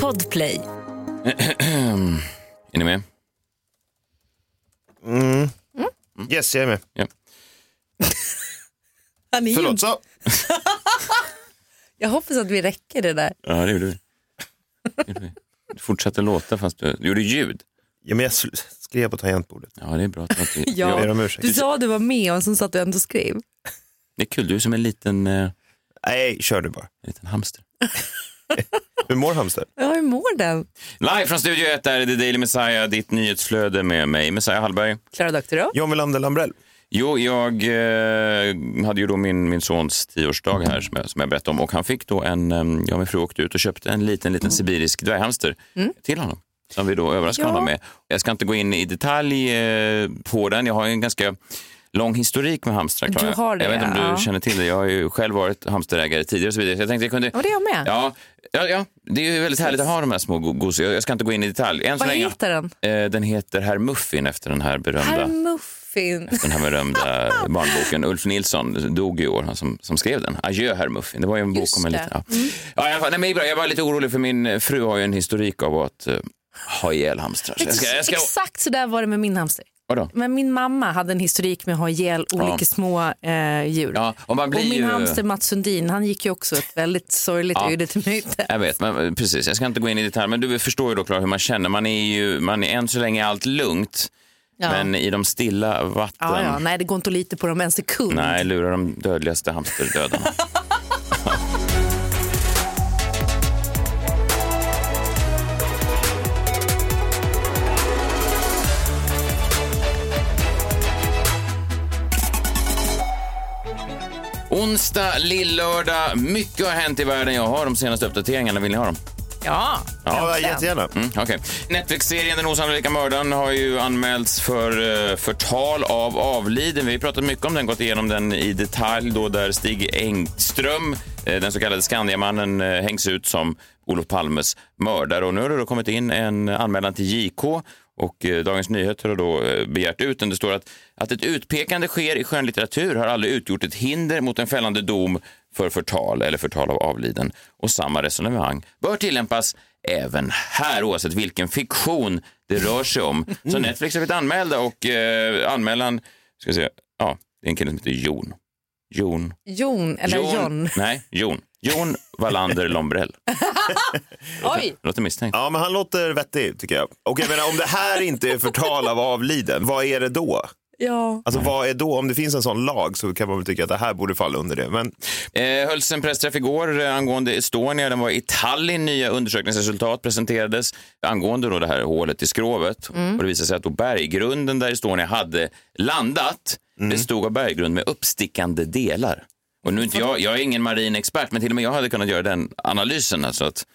Podplay. Är ni med? Yes, jag är med. Han är Förlåt, så. Jag hoppas att vi räcker det där. Ja, det gjorde vi. Du fortsatte låta fast du, du gjorde ljud. Ja, men jag skrev på tangentbordet. Ja, det är bra. Att du, Ja. Jag ber om ursäkt. Du sa att du var med och sen satt du ändå och skrev. Det är kul, du är som en liten, eh, Nej, kör du bara. en liten hamster. Hur mår hamster? Ja, hur mår den? Live från Studio 1 där är The Daily Messiah, ditt nyhetsflöde med mig, Messiah Hallberg. Klara Doktorow? John Wilander Lambrell. Jo, jag eh, hade ju då min, min sons tioårsdag här som jag, som jag berättade om och han fick då en, eh, jag och min fru åkte ut och köpte en liten, liten sibirisk dvärghamster till honom. Som vi då överraskade Ja. honom med. Jag ska inte gå in i detalj eh, på den, jag har ju en ganska lång historik med hamstrar. Du har det, jag vet inte om du känner till det, jag har ju själv varit hamsterägare tidigare och så vidare. Så jag tänkte jag kunde... Ja, det är jag med. Ja, ja, ja, det är ju väldigt härligt att ha de här små go- gosiga. Jag ska inte gå in i detalj. Än Vad länge, heter den? Eh, den heter Herr Muffin efter den här berömda Herr Muffin. den här berömda barnboken. Ulf Nilsson dog i år, han som, som skrev den. Adjö herr Muffin. Det var ju en bok Just om en liten... Ja. Ja, i alla fall, nej, men bra. jag var lite orolig för min fru har ju en historik av att uh, ha ihjäl hamstrar. Så jag ska, jag ska, Exakt så där var det med min hamster. Vadå? Men min mamma hade en historik med att ha ihjäl olika små eh, djur. Ja, och och min ju... hamster Mats Sundin, han gick ju också ett väldigt sorgligt Ja. öde till möte. Jag vet, men, precis. Jag ska inte gå in i detalj, men du förstår ju då Clara hur man känner. Man är ju, man är än så länge allt lugnt, Ja. men i de stilla vatten, Ja, ja, nej, det går inte att lita på dem en sekund. nej, lurar de dödligaste hamsterdödarna. Onsdag, lillördag. Mycket har hänt i världen. Jag har de senaste uppdateringarna. Vill ni ha dem? Ja, Ja, jättegärna. Mm, okej. Netflix-serien Den osannolika mördaren har ju anmälts för eh, förtal av avliden. Vi har pratat mycket om den, gått igenom den i detalj då där Stig Engström, eh, den så kallade Skandiamannen, eh, hängs ut som Olof Palmes mördare. Och nu har det då kommit in en anmälan till JK och eh, Dagens Nyheter har då eh, begärt ut den. Det står att, att ett utpekande sker i skönlitteratur har aldrig utgjort ett hinder mot en fällande dom för förtal eller förtal av avliden. Och samma resonemang bör tillämpas även här oavsett vilken fiktion det rör sig om. Så Netflix har blivit anmälda och eh, anmälan, ska se, ja, det är en kille som heter Jon. Jon. Jon, eller John. Nej, Jon. Jon Wallander Lombrell. Oj, Låter misstänkt. Ja, men han låter vettig tycker jag. Och jag menar, om det här inte är förtal av avliden, vad är det då? ja. Alltså vad är då? Om det finns en sån lag så kan man väl tycka att det här borde falla under det. Men Eh, hölls en pressträff igår eh, angående Estonia. Den var i Tallinn. Nya undersökningsresultat presenterades angående då det här hålet i skrovet. Och det visade sig att då berggrunden där Estonia hade landat bestod av berggrund med uppstickande delar. Och nu inte jag, jag är ingen marin expert, men till och med jag hade kunnat göra den analysen. Alltså att,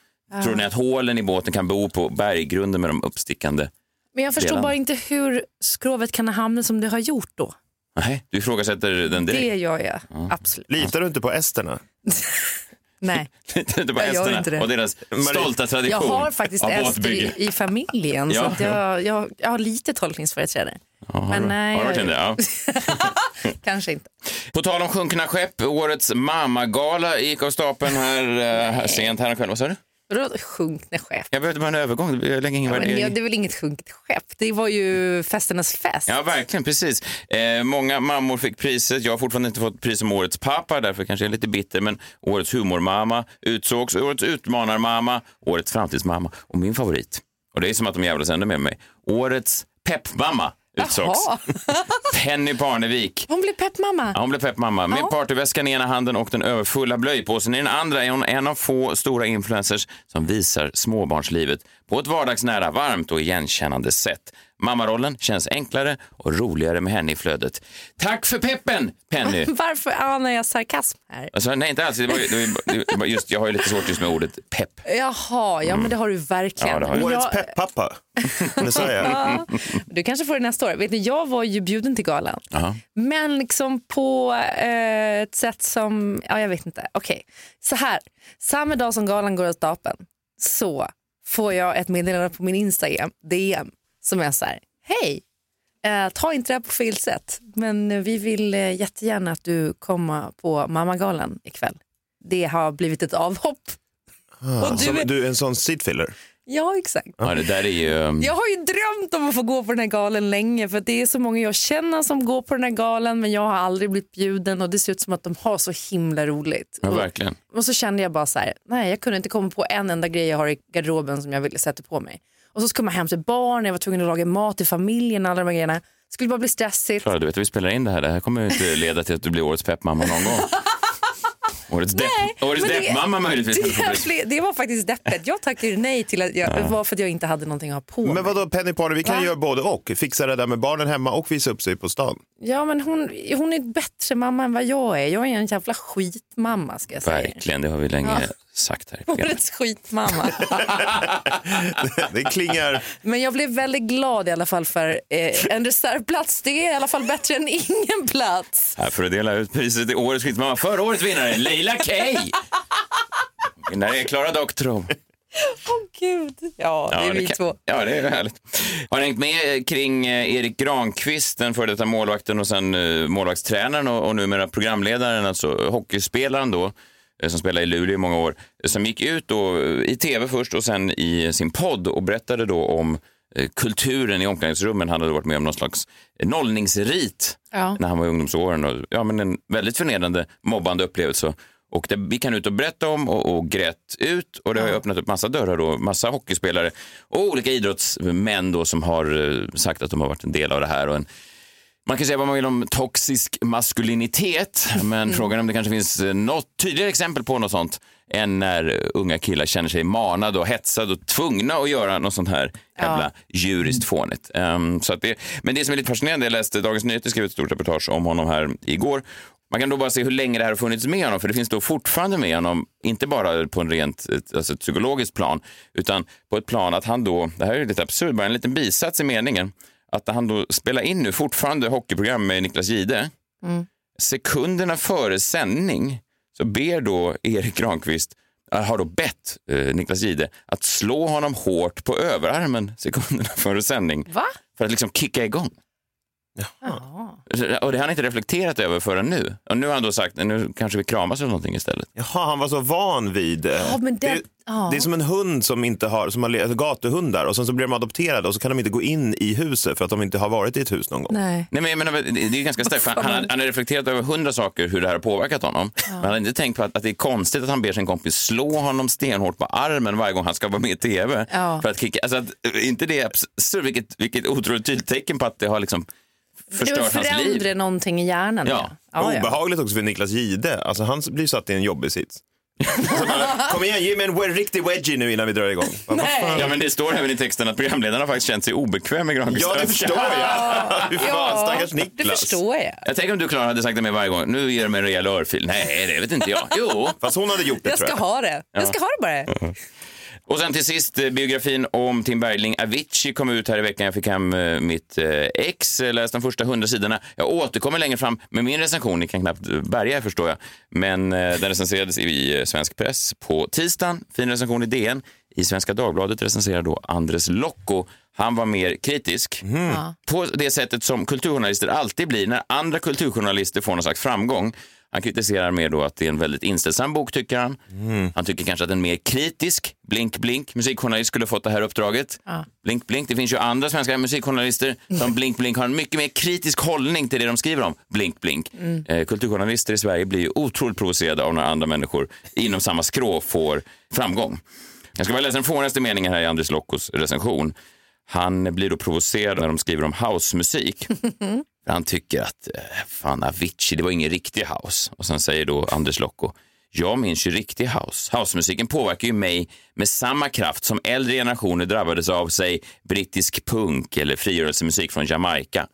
Tror ni att hålen i båten kan bero på berggrunden med de uppstickande? Men jag förstår Delarna. bara inte hur skrovet kan ha hamnat som det har gjort då. Nej, du ifrågasätter den direkt. Det gör jag, absolut. litar du inte på esterna? Nej. Litar du inte på Jag gör esterna inte det. och deras stolta tradition Jag har faktiskt av ester i, i familjen, så Ja, att jag, jag, jag har lite tolkningsföreträde. Ja, har Men du- nej, har du jag- inne? Ja. Kanske inte. På tal om sjunkna skepp, årets mamagala gick av stapeln här, eh, här sent häromkvällen. Vad sa du? Vadå sjunkna skepp? Jag behövde bara en övergång. Jag lägger ingen Ja, men värdering. det är väl inget sjunket skepp? Det var ju festernas fest. Ja, verkligen. Precis. Eh, många mammor fick priset. Jag har fortfarande inte fått pris som årets pappa, därför kanske jag är lite bitter. Men årets humormamma utsågs, årets utmanarmamma, årets framtidsmamma och min favorit. Och det är som att de jävlas ännu med mig. Årets peppmamma utsågs. Penny Parnevik. Hon blev peppmamma. Ja, hon blev peppmamma. Med partyväskan i ena handen och den överfulla blöjpåsen i den andra är hon en av få stora influencers som visar småbarnslivet på ett vardagsnära, varmt och igenkännande sätt. Mammarollen känns enklare och roligare med henne i flödet. Tack för peppen, Penny! Varför anar jag sarkasm här? Alltså, nej, inte alls. Det var, det var, det var just, jag har ju lite svårt just med ordet pepp. Jaha, ja men det har du verkligen. Ja, det har Årets jag- peppappa. Det sa jag. Ja, du kanske får det nästa år. Vet ni, jag var ju bjuden till galan. Jaha. Men liksom på eh, ett sätt som, ja jag vet inte. Okej, så här. Samma dag som galan går av stapeln så får jag ett meddelande på min Instagram, DM, som är så här. Hej, eh, ta inte det här på fel sätt, men vi vill eh, jättegärna att du kommer på mammagalan ikväll. Det har blivit ett avhopp. Och du är... du är en sån seatfiller. Ja, exakt. Ja, det där är ju... Jag har ju drömt om att få gå på den här galen länge för det är så många jag känner som går på den här galen men jag har aldrig blivit bjuden och det ser ut som att de har så himla roligt. Ja, Och- verkligen. Och så kände jag bara så här, nej jag kunde inte komma på en enda grej jag har i garderoben som jag ville sätta på mig. Och så ska man hem till barn, jag var tvungen att laga mat till familjen, alla de här grejerna. Det skulle bara bli stressigt. Klara, du vet att vi spelar in det här. Det här kommer ju inte leda till att du blir årets peppmamma någon gång. Årets, depp, årets det- deppmamma möjligtvis. Det, det var faktiskt deppet. Jag tackade nej till att jag, det var för att jag inte hade någonting att ha på mig. Men vadå Penny Party, vi kan Va? göra både och. Fixa det där med barnen hemma och visa upp sig på stan. Ja men hon, hon är bättre mamma än vad jag är. Jag är en jävla skitmamma ska jag säga. Verkligen, det har vi länge Ja. sagt här i programmet. Årets skitmamma. Det klingar... Men jag blev väldigt glad i alla fall för eh, en reservplats. Det är i alla fall bättre än ingen plats. Här för att dela ut priset till årets skitmamma. Förra årets vinnare, Leila Kay. Vinnare är Klara Doktorow. Åh gud. Ja, det är vi kan- två. Ja, det är härligt. Har ni hängt med kring eh, Erik Granqvist, den före detta målvakten och sen eh, målvaktstränaren och, och numera programledaren, alltså hockeyspelaren då, eh, som spelade i Luleå i många år, som gick ut då i tv först och sen i sin podd och berättade då om kulturen i omklädningsrummen. Han hade varit med om någon slags nollningsrit Ja. när han var i ungdomsåren. Och, ja, men en väldigt förnedrande, mobbande upplevelse. Och det gick han ut och berättade om och, och grät ut. Och det har ju öppnat upp massa dörrar då. Massa hockeyspelare och olika idrottsmän då som har eh, sagt att de har varit en del av det här. Och en, man kan säga vad man vill om toxisk maskulinitet, men frågan är om det kanske finns eh, något tydligare exempel på något sånt än när eh, unga killar känner sig manade och hetsade och tvungna att göra något sånt här jävla djuriskt fånigt. Ehm, så att det, men det som är lite fascinerande, jag läste Dagens Nyheter skrev ett stort reportage om honom här igår. Man kan då bara se hur länge det här har funnits med honom, för det finns då fortfarande med honom, inte bara på en rent alltså ett psykologiskt plan, utan på ett plan att han då, det här är lite absurt, bara en liten bisats i meningen, att han då spelar in nu fortfarande hockeyprogram med Niklas Gide. Sekunderna före sändning så ber då Erik Granqvist, äh, har då bett eh, Niklas Gide att slå honom hårt på överarmen sekunderna före sändning Va? för att liksom kicka igång. Ja. Och det har han inte reflekterat över förrän nu. Och nu har han då sagt, nu kanske vi kramas eller någonting istället. Jaha, han var så van vid... eh, Ja, men det- det, ja. det är som en hund som inte har, som har le- gatuhundar och sen så blir de adopterade och så kan de inte gå in i huset för att de inte har varit i ett hus någon gång. Nej. Nej, men jag menar, det är ju ganska starkt. Han, han, han har reflekterat över hundra saker hur det här har påverkat honom. Men han har inte tänkt på att, att det är konstigt att han ber sin kompis slå honom stenhårt på armen varje gång han ska vara med i tv. Ja. För att kicka, alltså att, inte det absurt, vilket, vilket otroligt tydligt tecken på att det har liksom förstört hans liv. förändrar någonting i hjärnan. Ja. Ja, ja. Obehagligt också för Niklas Gide. Alltså, han blir satt i en jobbig sits. Alltså, Kom igen, ge mig en riktig wedgie nu innan vi drar igång. Fan? Ja, men det står även i texten att programledarna har faktiskt känt sig obekväm med Granqvist. Ja, det förstår jag. Fy fan, stackars det Niklas. förstår jag. Jag tänker om du Klara hade sagt det med varje gång. Nu ger du mig en rejäl örfil. Nej, det vet inte jag. Jo. Fast hon hade gjort det Jag tror ska jag. ha det. Jag ska ha det bara. Och sen till sist eh, biografin om Tim Bergling. Avicii kom ut här i veckan. Jag fick hem eh, mitt eh, ex, läste de första hundra sidorna. Jag återkommer längre fram med min recension. Ni kan knappt bärga förstår jag. Men den recenserades i svensk press på tisdagen. Fin recension i DN. I Svenska Dagbladet recenserar då Andres Lokko. Han var mer kritisk. På det sättet som kulturjournalister alltid blir när andra kulturjournalister får någon slags framgång. Han kritiserar mer då att det är en väldigt inställsam bok, tycker han. Han tycker kanske att en mer kritisk, blink blink, musikjournalist skulle fått det här uppdraget. Blink blink, det finns ju andra svenska musikjournalister som blink blink har en mycket mer kritisk hållning till det de skriver om. Blink blink. Eh, kulturjournalister i Sverige blir ju otroligt provocerade av när andra människor inom samma skrå får framgång. Jag ska bara läsa den fånigaste meningen här i Andres Lockos recension. Han blir då provocerad när de skriver om housemusik. Han tycker att eh, fan Avicii, det var ingen riktig house. Och sen säger då Anders Lokko, jag minns ju riktig house. Housemusiken påverkar ju mig med samma kraft som äldre generationer drabbades av, säg brittisk punk eller frigörelsemusik från Jamaica.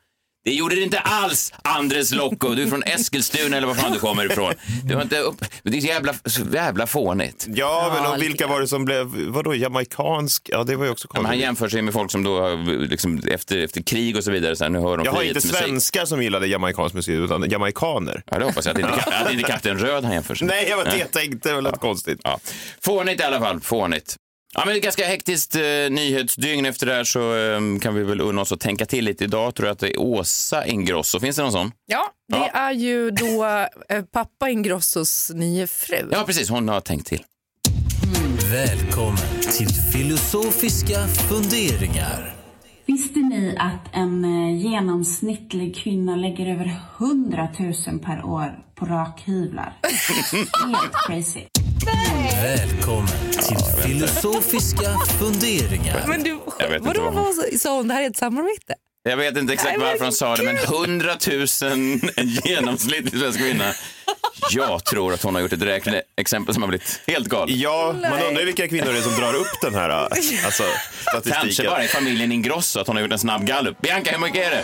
Det gjorde det inte alls, Andres Lokko. Du är från Eskilstuna eller var fan du kommer ifrån. Du har inte upp... Det är så jävla, så jävla fånigt. Ja, men Ja, och vilka var det som blev, vadå, jamaikansk? Ja, det var ju också Men han konstigt. jämför sig med folk som då har, liksom, efter, efter krig och så vidare, så här, nu hör de Jag har inte svenskar som gillade jamaikansk musik, utan jamaikaner. Ja, det hoppas jag. Att inte, att inte Kapten Röd han jämför sig med. Nej, jag var det jag tänkte, det var lite konstigt. Ja. Fånigt i alla fall, fånigt. Ja, men ett ganska hektiskt eh, nyhetsdygn efter det här så eh, kan vi väl unna oss att tänka till lite. Idag tror jag att det är Åsa Ingrosso. Finns det någon sån? Ja, det Ja. är ju då eh, pappa Ingrossos nya fru. Ja, precis. Hon har tänkt till. Välkommen till filosofiska funderingar. Visste ni att en eh, genomsnittlig kvinna lägger över 100 000 per år på rakhyvlar? Helt crazy. Välkommen till filosofiska funderingar. Men du, vadå, vad sa hon? Det här är ett samarbete? Jag vet inte exakt Nej, varför hon sa det, men 100 000 en genomsnittlig svensk kvinna. Jag tror att hon har gjort ett räkneexempel som har blivit helt galet. Ja, man undrar vilka kvinnor det är som drar upp den här alltså, Kanske statistiken. bara i familjen Ingrosso att hon har gjort en snabb gallup. Bianca, hur mycket är det?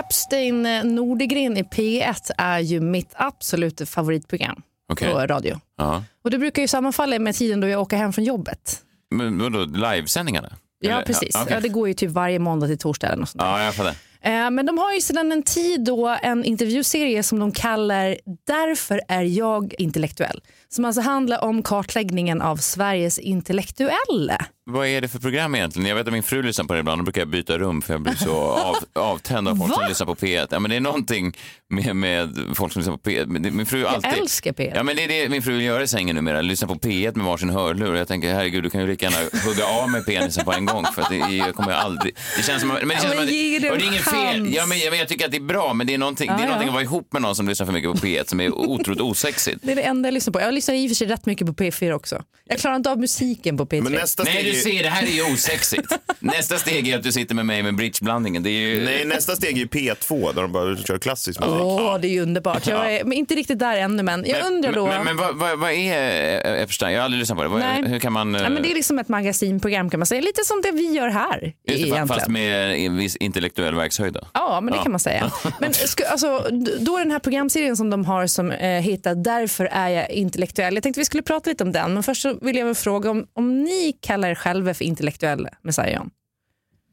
Epstein eh, Nordegren i P1 är ju mitt absolut favoritprogram Okej. på radio. Ja. Och det brukar ju sammanfalla med tiden då jag åker hem från jobbet. Men vadå, livesändningarna? Ja, Eller- precis. Ja, Ja, det går ju typ varje måndag till torsdag eller något sånt. ja, jag fattar. Eh, Men de har ju sedan en tid då en intervjuserie som de kallar Därför är jag intellektuell. Som alltså handlar om kartläggningen av Sveriges intellektuella. Vad är det för program egentligen? Jag vet att min fru lyssnar på det ibland. Då brukar jag byta rum för jag blir så av, avtänd av folk som Va? lyssnar på P1. Ja, men det är någonting med, med folk som lyssnar på P1. Men det- Min fru alltid... älskar P1. Ja, men det är det min fru vill göra i sängen numera. Lyssna på P1 med varsin hörlur. Jag tänker, herregud, du kan ju lika gärna hugga av med penisen på en gång. För det jag kommer jag aldrig... Det känns som, men det känns men som att, det och det är inget fel. Ja, men, jag, jag tycker att det är bra, men det är någonting, det är Ja, någonting ja. att vara ihop med någon som lyssnar för mycket på P1 som är otroligt osexigt. Det är det enda jag lyssnar på. Jag lyssnar i och för sig rätt mycket på P4 också. Jag klarar inte av musiken på P3. Men nästa Nej, steg, du är ju, ser, det här är ju osexigt. Nästa steg är att du sitter med mig med bridgeblandningen. Det är ju... nej, nästa steg är ju P2 där de bara kör klassisk musik. Åh, det är ju underbart. Jag är men inte riktigt där ännu, men jag undrar då... Men, men, vad, vad, vad är Epstein? Jag har aldrig lyssnat på det. Vad, Nej. hur kan man... Nej, men det är liksom ett magasinprogram kan man säga. Lite som det vi gör här just det, fast med en viss intellektuell verkshöjd? Ja, men det kan man säga. Men sku, alltså, då den här programserien som de har som eh, heter Därför är jag intellektuell. Jag tänkte vi skulle prata lite om den, men först så vill jag väl fråga om, om ni kallar er själva för intellektuella, Messiah?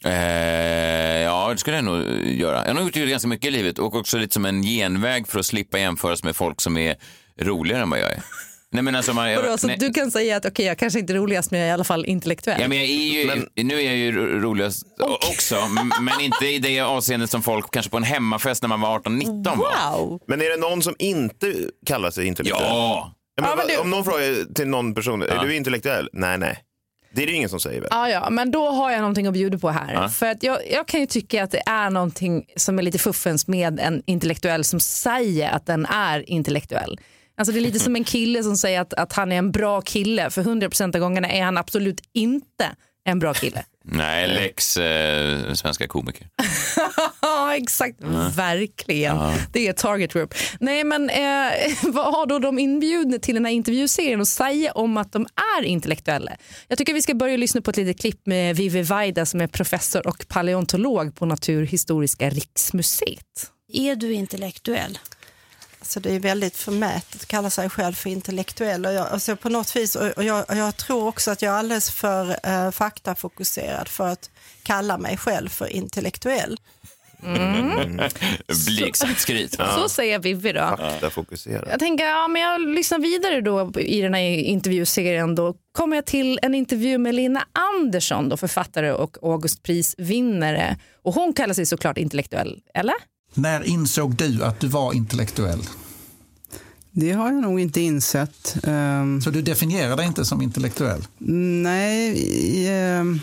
Eh, ja, det skulle jag nog göra. Jag har nog gjort det ganska mycket i livet och också lite som en genväg för att slippa jämföras med folk som är roligare än vad jag är. Nej, men alltså, man, Vadå, så nej, du kan säga att okej, jag kanske inte är roligast, men jag är i alla fall intellektuell. Ja, men jag är ju, Nu är jag ju ro- roligast också, m- men inte i det avseendet som folk kanske på en hemmafest när man var 18-19 var. Wow! Men är det någon som inte kallar sig intellektuell? Ja, men Ja, men du- Om någon frågar till någon person, är du intellektuell? Nej, nej. Det är det ingen som säger väl? Ja, ja, men då har jag någonting att bjuda på här. För att jag, jag kan ju tycka att det är någonting som är lite fuffens med en intellektuell som säger att den är intellektuell. Alltså det är lite som en kille som säger att, att han är en bra kille. För 100% av gångerna är han absolut inte en bra kille. Nej, Lex, eh, svenska komiker. Ja, exakt. Verkligen. Det är target group. Nej, men eh, vad har då de inbjudna till den här intervjuserien att säga om att de är intellektuella? Jag tycker vi ska börja lyssna på ett litet klipp med Vivi Vaida som är professor och paleontolog på Naturhistoriska riksmuseet. Är du intellektuell? Så det är väldigt förmätet att kalla sig själv för intellektuell. Och jag, alltså på något vis, och jag, och jag tror också att jag är alldeles för eh, faktafokuserad för att kalla mig själv för intellektuell. Blygsamt skryt. Så säger Vivi då. Där fokuserar. Jag tänker, ja, men jag lyssnar vidare då i den här intervjuserien. Då kommer jag till en intervju med Lina Andersson, då, författare och Augustprisvinnare. Och hon kallar sig såklart intellektuell, eller? När insåg du att du var intellektuell? Det har jag nog inte insett. Ehm, Så du definierar dig inte som intellektuell? nej, ehm,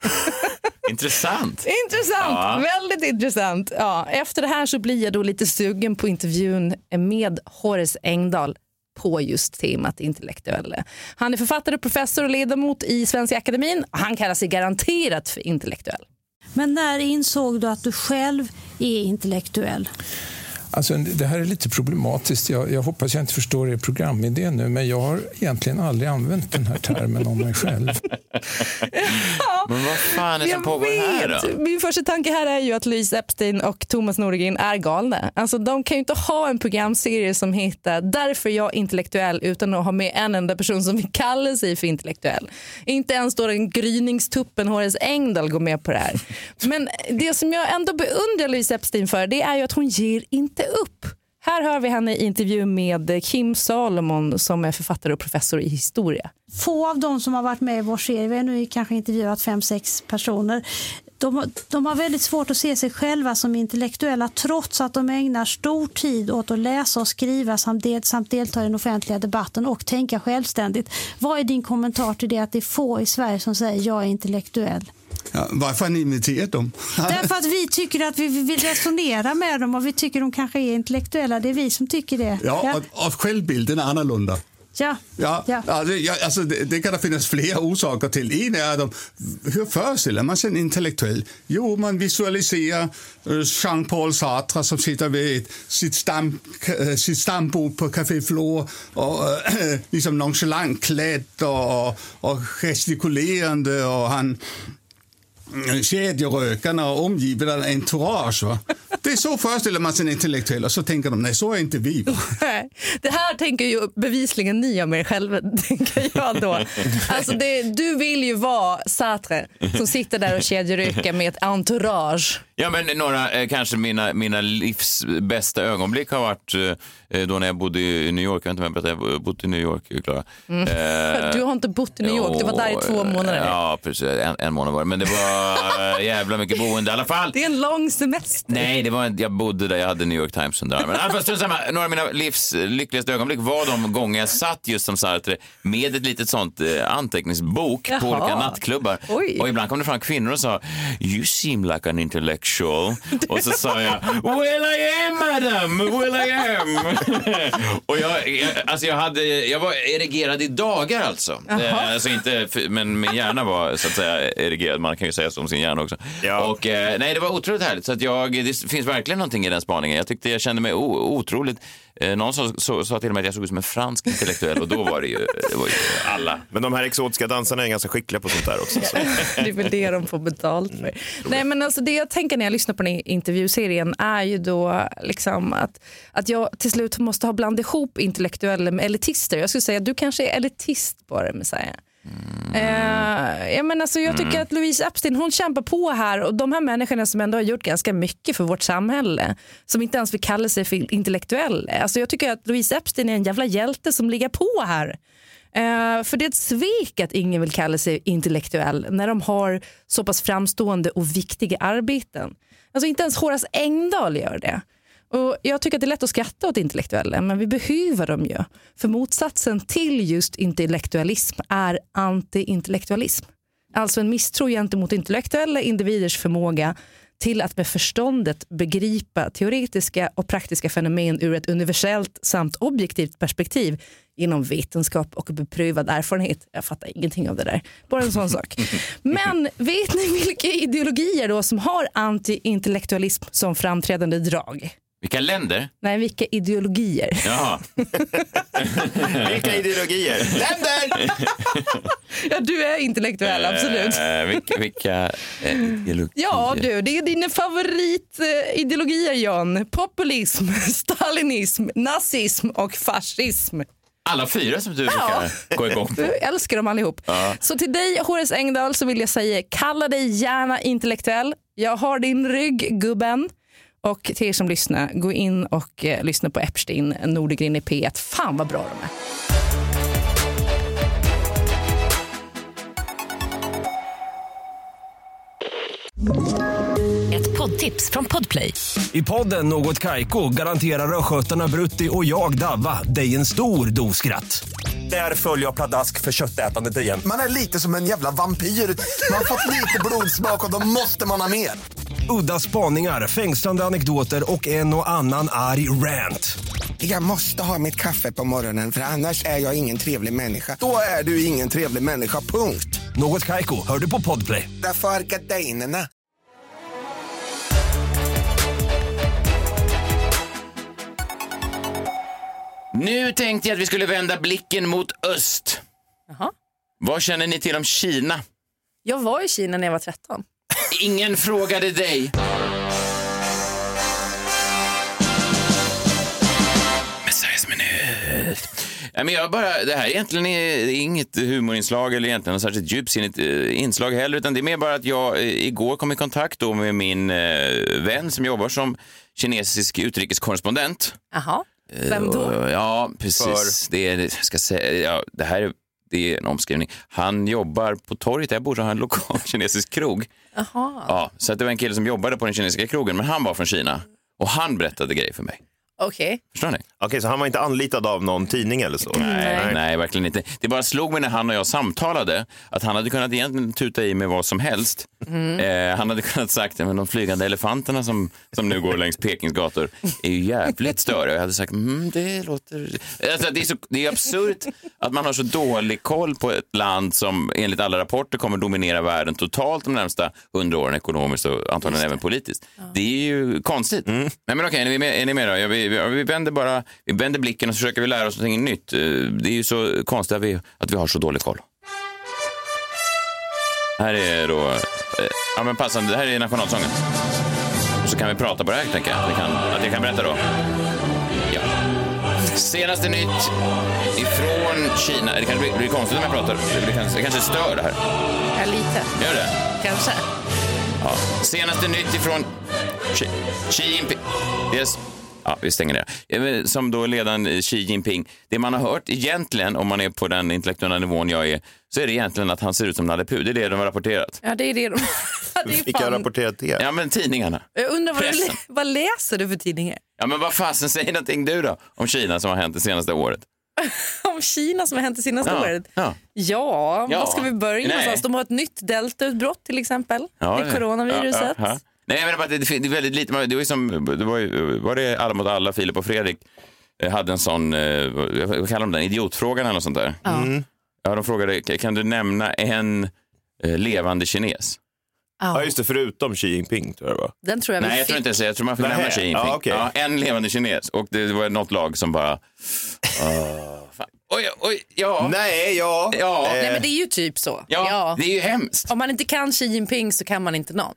Intressant. Intressant, Ja. väldigt intressant. Ja, efter det här så blir jag då lite sugen på intervjun med Horace Engdahl på just temat intellektuella. Han är författare, professor och ledamot i Svenska Akademin. Han kallar sig garanterat för intellektuell. Men när insåg du att du själv är intellektuell? Alltså, det här är lite problematiskt. Jag, jag hoppas jag inte förstår er programidé nu, men jag har egentligen aldrig använt den här termen om mig själv. Men vad fan är det som pågår här då? vet. Min första tanke här är ju att Louise Epstein och Thomas Norgren är galna. Alltså, de kan ju inte ha en programserie som heter Därför är jag intellektuell utan att ha med en enda person som vill kalla sig för intellektuell. Inte ens då den gryningstuppen Horace Engdahl går med på det här. Men det som jag ändå beundrar Louise Epstein för det är ju att hon ger inte upp. Här hör vi henne i intervju med Kim Salomon som är författare och professor i historia. Få av de som har varit med i vår serie, vi har nu kanske intervjuat fem, sex personer, de, har- de har väldigt svårt att se sig själva som intellektuella trots att de ägnar stor tid åt att läsa och skriva samt, del, samt delta i den offentliga debatten och tänka självständigt. Vad är din kommentar till det att det är få i Sverige som säger jag är intellektuell? Ja, varför har ni inviterat dem? Därför att vi tycker att vi vill resonera med dem och vi tycker de kanske är intellektuella. Det är vi som tycker det. Ja, och, och självbilden är annorlunda. ja. Ja, Ja. Alltså, ja, det, det kan det finnas flera orsaker till. En är att de, hur föreställer man sig en intellektuell? Jo, man visualiserar eh, Jean-Paul Sartre som sitter vid ett, sitt, stam, eh, sitt stambord på Café Flor och eh, liksom nonchalant klädd och, och gestikulerande och han Mm, kedjerökarna och omgiven av entourage. Va? Det är så föreställer man sig en intellektuell och så tänker de, nej så är inte vi. Va? Det här tänker ju bevisligen ni om er själva, tänker jag då. Alltså det, du vill ju vara Sartre som sitter där och kedjerökar med ett entourage. Ja, men några, eh, kanske mina, mina livs bästa ögonblick har varit eh, då när jag bodde i New York. Jag vet inte om jag har bott i New York, Klara. Mm. Eh, Du har inte bott i New York, du var där i två månader. Ja, precis. En, en månad var det. Men det var eh, jävla mycket boende i alla fall. Det är en lång semester. Nej, det var en, jag bodde där, jag hade New York Times under armen. Samma, några av mina livs lyckligaste ögonblick var de gånger jag satt just som Sartre med ett litet sånt eh, anteckningsbok på Jaha. olika nattklubbar. Oj. Och ibland kom det fram kvinnor och sa You seem like an intellectual. Och så sa jag Well I am madam, well I am. och jag, jag, alltså jag, hade, jag var erigerad i dagar alltså. Eh, alltså inte, men min hjärna var så att säga erigerad. Man kan ju säga så om sin hjärna också. Och, eh, nej, det var otroligt härligt. Så att jag, det finns verkligen någonting i den spaningen. Jag tyckte jag kände mig o, otroligt... Eh, någon sa, så, sa till och med att jag såg ut som en fransk intellektuell och då var det ju, det var ju alla. Men de här exotiska dansarna är ganska skickliga på sånt där också. Så. Det är väl det de får betalt för. Nej, men alltså det jag tänker när jag lyssnar på den här intervjuserien är ju då liksom att, att jag till slut måste ha blandat ihop intellektuella med elitister. Jag skulle säga att du kanske är elitist på det Messiah. Eh, ja, men alltså, jag tycker Mm. att Louise Epstein hon kämpar på här och de här människorna som ändå har gjort ganska mycket för vårt samhälle som inte ens vill kalla sig för intellektuella. Alltså, jag tycker att Louise Epstein är en jävla hjälte som ligger på här. Eh, för det är ett svek att ingen vill kalla sig intellektuell när de har så pass framstående och viktiga arbeten. Alltså inte ens Horace Engdahl gör det. Och jag tycker att det är lätt att skratta åt intellektuella men vi behöver dem ju. För motsatsen till just intellektualism är anti-intellektualism. Alltså en misstro gentemot intellektuella individers förmåga till att med förståndet begripa teoretiska och praktiska fenomen ur ett universellt samt objektivt perspektiv genom vetenskap och beprövad erfarenhet. Jag fattar ingenting av det där. Bara en sån sak. Men vet ni vilka ideologier då som har anti-intellektualism som framträdande drag? Vilka länder? Nej, vilka ideologier? Jaha. Vilka ideologier? Länder! ja, du är intellektuell, absolut. Eh, vilka vilka eh, ideologier? Ja du, det är dina favoritideologier John. Populism, stalinism, nazism och fascism. Alla fyra som du brukar gå igång på. Du älskar dem allihop. Ja. Så till dig Horace Engdahl så vill jag säga kalla dig gärna intellektuell. Jag har din rygg gubben. Och till er som lyssnar, gå in och eh, lyssna på Epstein, Nordegren i P1. Fan vad bra de är. Ett poddtips från Podplay. I podden Något Kaiko garanterar östgötarna Brutti och jag, Davva, dig en stor dos skratt. Där följer jag pladask för köttätandet igen. Man är lite som en jävla vampyr. Man har fått lite blodsmak och då måste man ha mer. Udda spaningar, fängslande anekdoter och en och annan arg rant. Jag måste ha mitt kaffe på morgonen för annars är jag ingen trevlig människa. Då är du ingen trevlig människa, punkt. Något Kaiko, hör du på Podplay. Därför är gardinerna. Nu tänkte jag att vi skulle vända blicken mot öst. Jaha. Vad känner ni till om Kina? Jag var i Kina när jag var 13. Ingen frågade dig. Men jag bara, det här egentligen är det inget humorinslag eller egentligen något särskilt djupsinnigt eh, inslag heller, utan det är mer bara att jag eh, igår kom i kontakt då med min eh, vän som jobbar som kinesisk utrikeskorrespondent. Jaha. Vem då? Ja, precis. Det, är, jag ska säga, ja, det här är, det är en omskrivning. Han jobbar på torget där jag bor, så har en lokal kinesisk krog. Jaha. Ja, så att det var en kille som jobbade på den kinesiska krogen, men han var från Kina. Och han berättade grejer för mig. Okej. Förstår ni? Okej, så han var inte anlitad av någon tidning eller så? Nej, nej, verkligen inte. Det bara slog mig när han och jag samtalade att han hade kunnat egentligen tuta i med vad som helst. Mm. Eh, han hade kunnat sagt att de flygande elefanterna som, som nu går längs Pekings gator är ju jävligt störiga. Jag hade sagt mm, det låter... Alltså, det, är så, det är absurt att man har så dålig koll på ett land som enligt alla rapporter kommer dominera världen totalt de närmsta hundra åren ekonomiskt och antagligen även politiskt. Det är ju konstigt. Nej, men okej, är ni med, är ni med då? Ja, vi, vi, vi, vänder bara, vi vänder blicken och så försöker vi lära oss något nytt. Eh, Det är ju så konstigt att vi, att vi har så dålig koll. Här är då, eh, ja men passande, det här är nationalsången. Och så kan vi prata på det här tänker jag, kan, att jag kan berätta då. Ja. Senaste nytt ifrån Kina. Det kanske blir, blir konstigt om jag pratar, det, blir kanske, det kanske stör det här. Ja, lite. Gör det? Kanske. Ja. Senaste nytt ifrån Xi Jinping. Yes. Ja, vi stänger det. Ja, men Som då ledaren Xi Jinping. Det man har hört egentligen, om man är på den intellektuella nivån jag är, så är det egentligen att han ser ut som Nalle Puh. Det är det de har rapporterat. Ja, det är det de... det är Vilka har rapporterat det? Ja, men tidningarna. Jag undrar vad, du, Pressen. vad läser du för tidningar? Ja, men vad fasen, säg någonting du då om Kina som har hänt det senaste året. Om Kina som har hänt det senaste Ja, året? ja. Ja, Ja. var ska vi börja Nej. någonstans? De har ett nytt deltautbrott till exempel. Ja, det är coronaviruset. Ja, ja, ja. Nej, bara att det, det är väldigt lite. Det var ju som, det var, ju, var det Alla mot alla, Filip och Fredrik eh, hade en sån, eh, vad kallar de den, idiotfrågan eller något sånt där. Ja. Mm. Ja, de frågade, kan du nämna en eh, levande kines? Ja, just det, förutom Xi Jinping tror jag det var. Den tror jag Nej, jag tror inte det. Jag tror man Nähä. nämna Xi Jinping. Ja, okej. ja, en levande kines. Och det var något lag som bara... Fan. oj, oj, ja. Nej, ja. Ja. Nej, men det är ju typ så. Ja, det är ju hemskt. Om man inte kan Xi Jinping så kan man inte någon.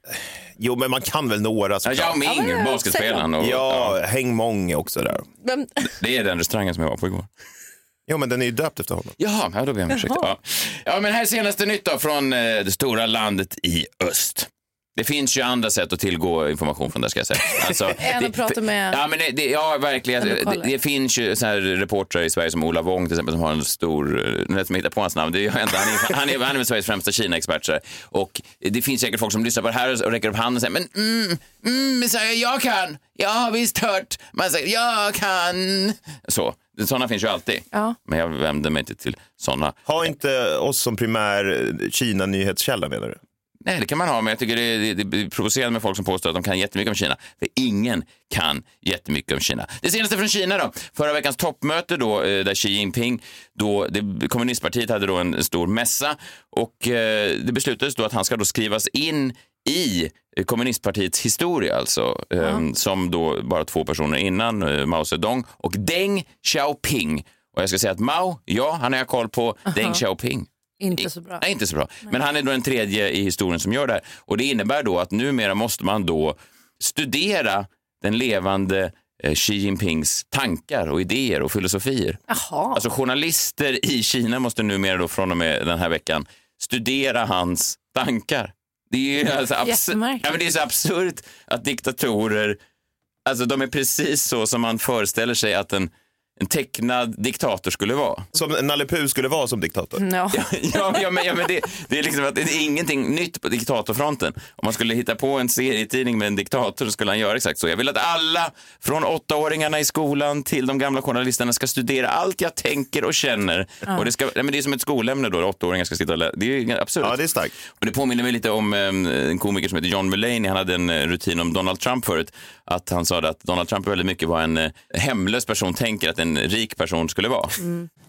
Jo, men man kan väl några Ja, såklart. Yao Ming, Ja, men- basketspelaren. Och, Ja, Häng Mong är också där. Vem... Det är den restaurangen som jag var på igår. Jo, men den är ju döpt efter honom. Jaha, ja, då ber jag om ursäkt. Ja. ja, men här är senaste nytt då från eh, det stora landet i öst. Det finns ju andra sätt att tillgå information från det ska jag säga. Alltså, Än att prata med- Ja, men det, ja verkligen. Det, det finns ju så här reportrar i Sverige som Ola Wong till exempel som har en stor, nu som hittar på hans namn, det är, han, är, han, är, han är Sveriges främsta Kina-expert. så här. Och det finns säkert folk som lyssnar på det här och räcker upp handen och säger, men mm, mm, Messiah, jag kan, jag har visst hört, man säger, jag kan. Så, sådana finns ju alltid. Ja. Men jag vänder mig inte till sådana. Ha inte oss som primär eh, Kina-nyhetskälla menar du? Nej, det kan man ha, men jag tycker det är, det, är provocerande med folk som påstår att de kan jättemycket om Kina. För ingen kan jättemycket om Kina. Det senaste från Kina då. Förra veckans toppmöte då, eh, där Xi Jinping, då, det, kommunistpartiet hade då en stor mässa och eh, det beslutades då att han ska då skrivas in i kommunistpartiets historia, alltså, eh, som då bara två personer innan, eh, Mao Zedong och Deng Xiaoping. Och jag ska säga att Mao, ja, han har jag koll på. Deng Xiaoping, Inte så bra. Nej, inte så bra. Men han är då den tredje i historien som gör det här. Och det innebär då att numera måste man då studera den levande eh, Xi Jinpings tankar och idéer och filosofier. Jaha. Alltså journalister i Kina måste numera då från och med den här veckan studera hans tankar. Det är ju alltså abs- Jättemärkligt. ja, men det är så absurt att diktatorer, alltså de är precis så som man föreställer sig att en, en tecknad diktator skulle vara. Som Nalle Puh skulle vara som diktator. Ja. Ja, ja, men, ja, men det, det är liksom att det är ingenting nytt på diktatorfronten. Om man skulle hitta på en serietidning med en diktator så skulle han göra exakt så. Jag vill att alla, från åttaåringarna i skolan till de gamla journalisterna, ska studera allt jag tänker och känner. Och det, ska, nej, men det är som ett skolämne då, åttaåringar ska sitta och läsa. Det är ju absurt. Ja, det är starkt. Och det påminner mig lite om eh, en komiker som heter John Mulaney. Han hade en eh, rutin om Donald Trump förut. Att han sa att Donald Trump väldigt mycket vad en eh, hemlös person tänker att en rik person skulle vara.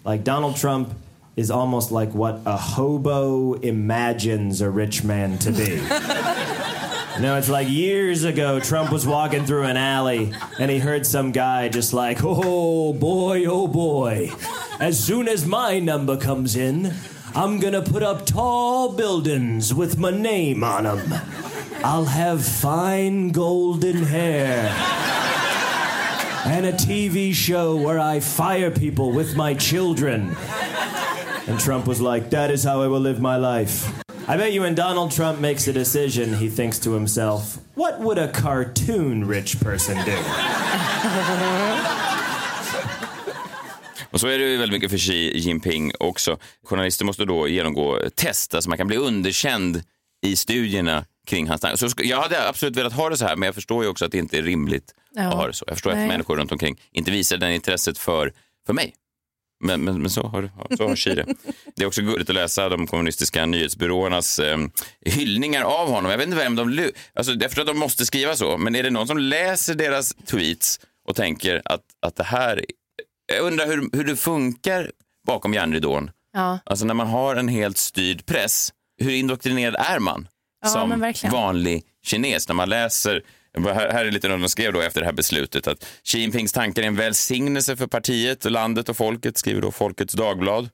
Like Donald Trump is almost like what a hobo imagines a rich man to be. You know, it's like years ago, Trump was walking through an alley and he heard some guy just like, oh boy, oh boy. As soon as my number comes in, I'm gonna put up tall buildings with my name on them. I'll have fine golden hair. And a TV show where I fire people with my children. And Trump was like, that is how I will live my life. I bet you when Donald Trump makes a decision, he thinks to himself, what would a cartoon rich person do? Och så är det ju väldigt mycket för Xi Jinping också. Journalister måste då genomgå test, alltså man kan bli underkänd i studierna kring hans tankar. Så ska- jag hade absolut velat ha det så här, men jag förstår ju också att det inte är rimligt Ja. att ha det så. Jag förstår Nej. att människor runt omkring inte visar det intresset för, för mig. Men, men, men så har, så har Xi det. Är också gulligt att läsa de kommunistiska nyhetsbyråernas eh, hyllningar av honom. Jag vet inte vem de... Alltså, jag förstår att de måste skriva så, men är det någon som läser deras tweets och tänker att, att det här... Jag undrar hur, hur det funkar bakom järnridån. Ja. Alltså när man har en helt styrd press, hur indoktrinerad är man Ja, som vanlig kines? När man läser, här, är lite vad de skrev då efter det här beslutet, att Xi Jinpings tankar är en välsignelse för partiet, och landet och folket, skriver då Folkets Dagblad.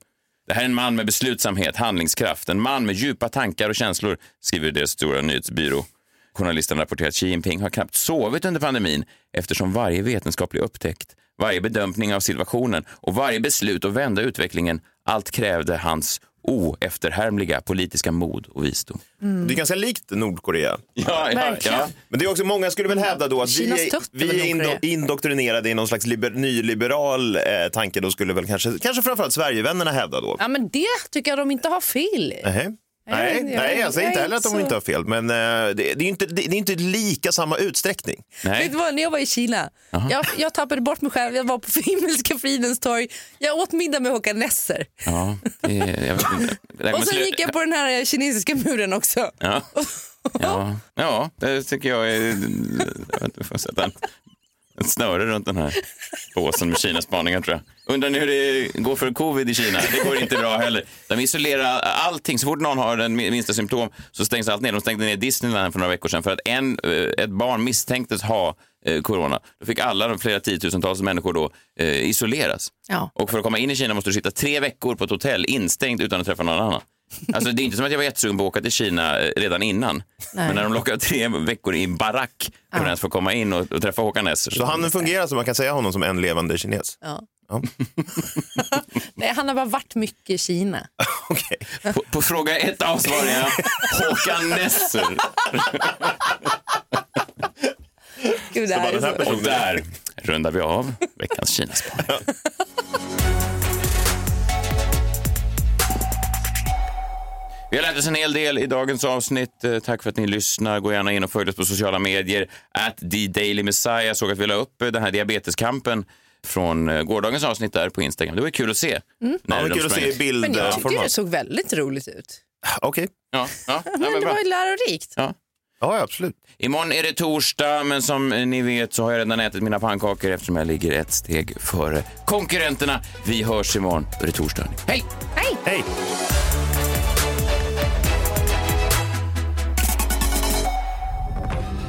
Det här är en man med beslutsamhet, handlingskraft, en man med djupa tankar och känslor, skriver deras stora nyhetsbyrå. Journalisten rapporterar att Xi Jinping har knappt sovit under pandemin eftersom varje vetenskaplig upptäckt, varje bedömning av situationen och varje beslut att vända utvecklingen, allt krävde hans oefterhärmliga politiska mod och visdom. Det är ganska likt Nordkorea. Ja, ja, ja. Men det är också många skulle väl hävda då att vi är, vi är indo, indoktrinerade i någon slags liber, nyliberal eh, tanke. Då skulle väl kanske, kanske framförallt Sverigevännerna hävda då. Ja, men det tycker jag de inte har fel i. Nähä. Nej, jag- nej, jag säger inte heller att de så- inte har fel, men eh, det, det, är inte, det, det är inte lika samma utsträckning. Vet du vad, när jag var i Kina, jag, jag tappade bort mig själv. Jag var på Himmelska fridens torg. Jag åt middag med Håkan Nesser. Ja, det, jag vet inte. Det här Och sen gick jag på den här kinesiska muren också. Ja. Ja. ja, det tycker jag är... Jag vet får sätta en, ett snöre runt den här påsen med Kina-spaningar tror jag. Undrar ni hur det går för covid i Kina? Det går inte bra heller. De isolerar allting. Så fort någon har den minsta symptom så stängs allt ner. De stängde ner Disneyland för några veckor sedan för att en, eh, ett barn misstänktes ha eh, corona. Då fick alla de flera tiotusentals människor då eh, isoleras. Ja. Och för att komma in i Kina måste du sitta tre veckor på ett hotell instängd utan att träffa någon annan. Alltså det är inte som att jag var jättesugen på att åka till Kina eh, redan innan. Nej. Men när de lockar tre veckor i en barack för att ens få komma in och, och träffa Håkan Nesser. Så han fungerar så man kan säga honom som en levande kines. Ja. Ja. Nej, han har bara varit mycket i Kina. På, på fråga ett A svarar jag Håkan Nesser. Gud, det här är så... Och där rundar vi av veckans Kinaspaning. Vi har lärt oss en hel del i dagens avsnitt. Eh, Tack för att ni lyssnar. Gå gärna in och följ oss på sociala medier. At the Daily Messiah. Jag såg att vi la upp eh, den här diabeteskampen från eh, gårdagens avsnitt där på Instagram. Det var kul att se. Mm. Ja, det de kul att se i bild. Men jag tyckte det såg väldigt roligt ut. Okej. Ja, ja, ja, Men det var ju lärorikt. Ja. Ja, absolut. Imorgon är det torsdag, men som ni vet så har jag redan ätit mina pannkakor eftersom jag ligger ett steg före konkurrenterna. Vi hörs imorgon. Då är det torsdag. Hej! Hej! Hej!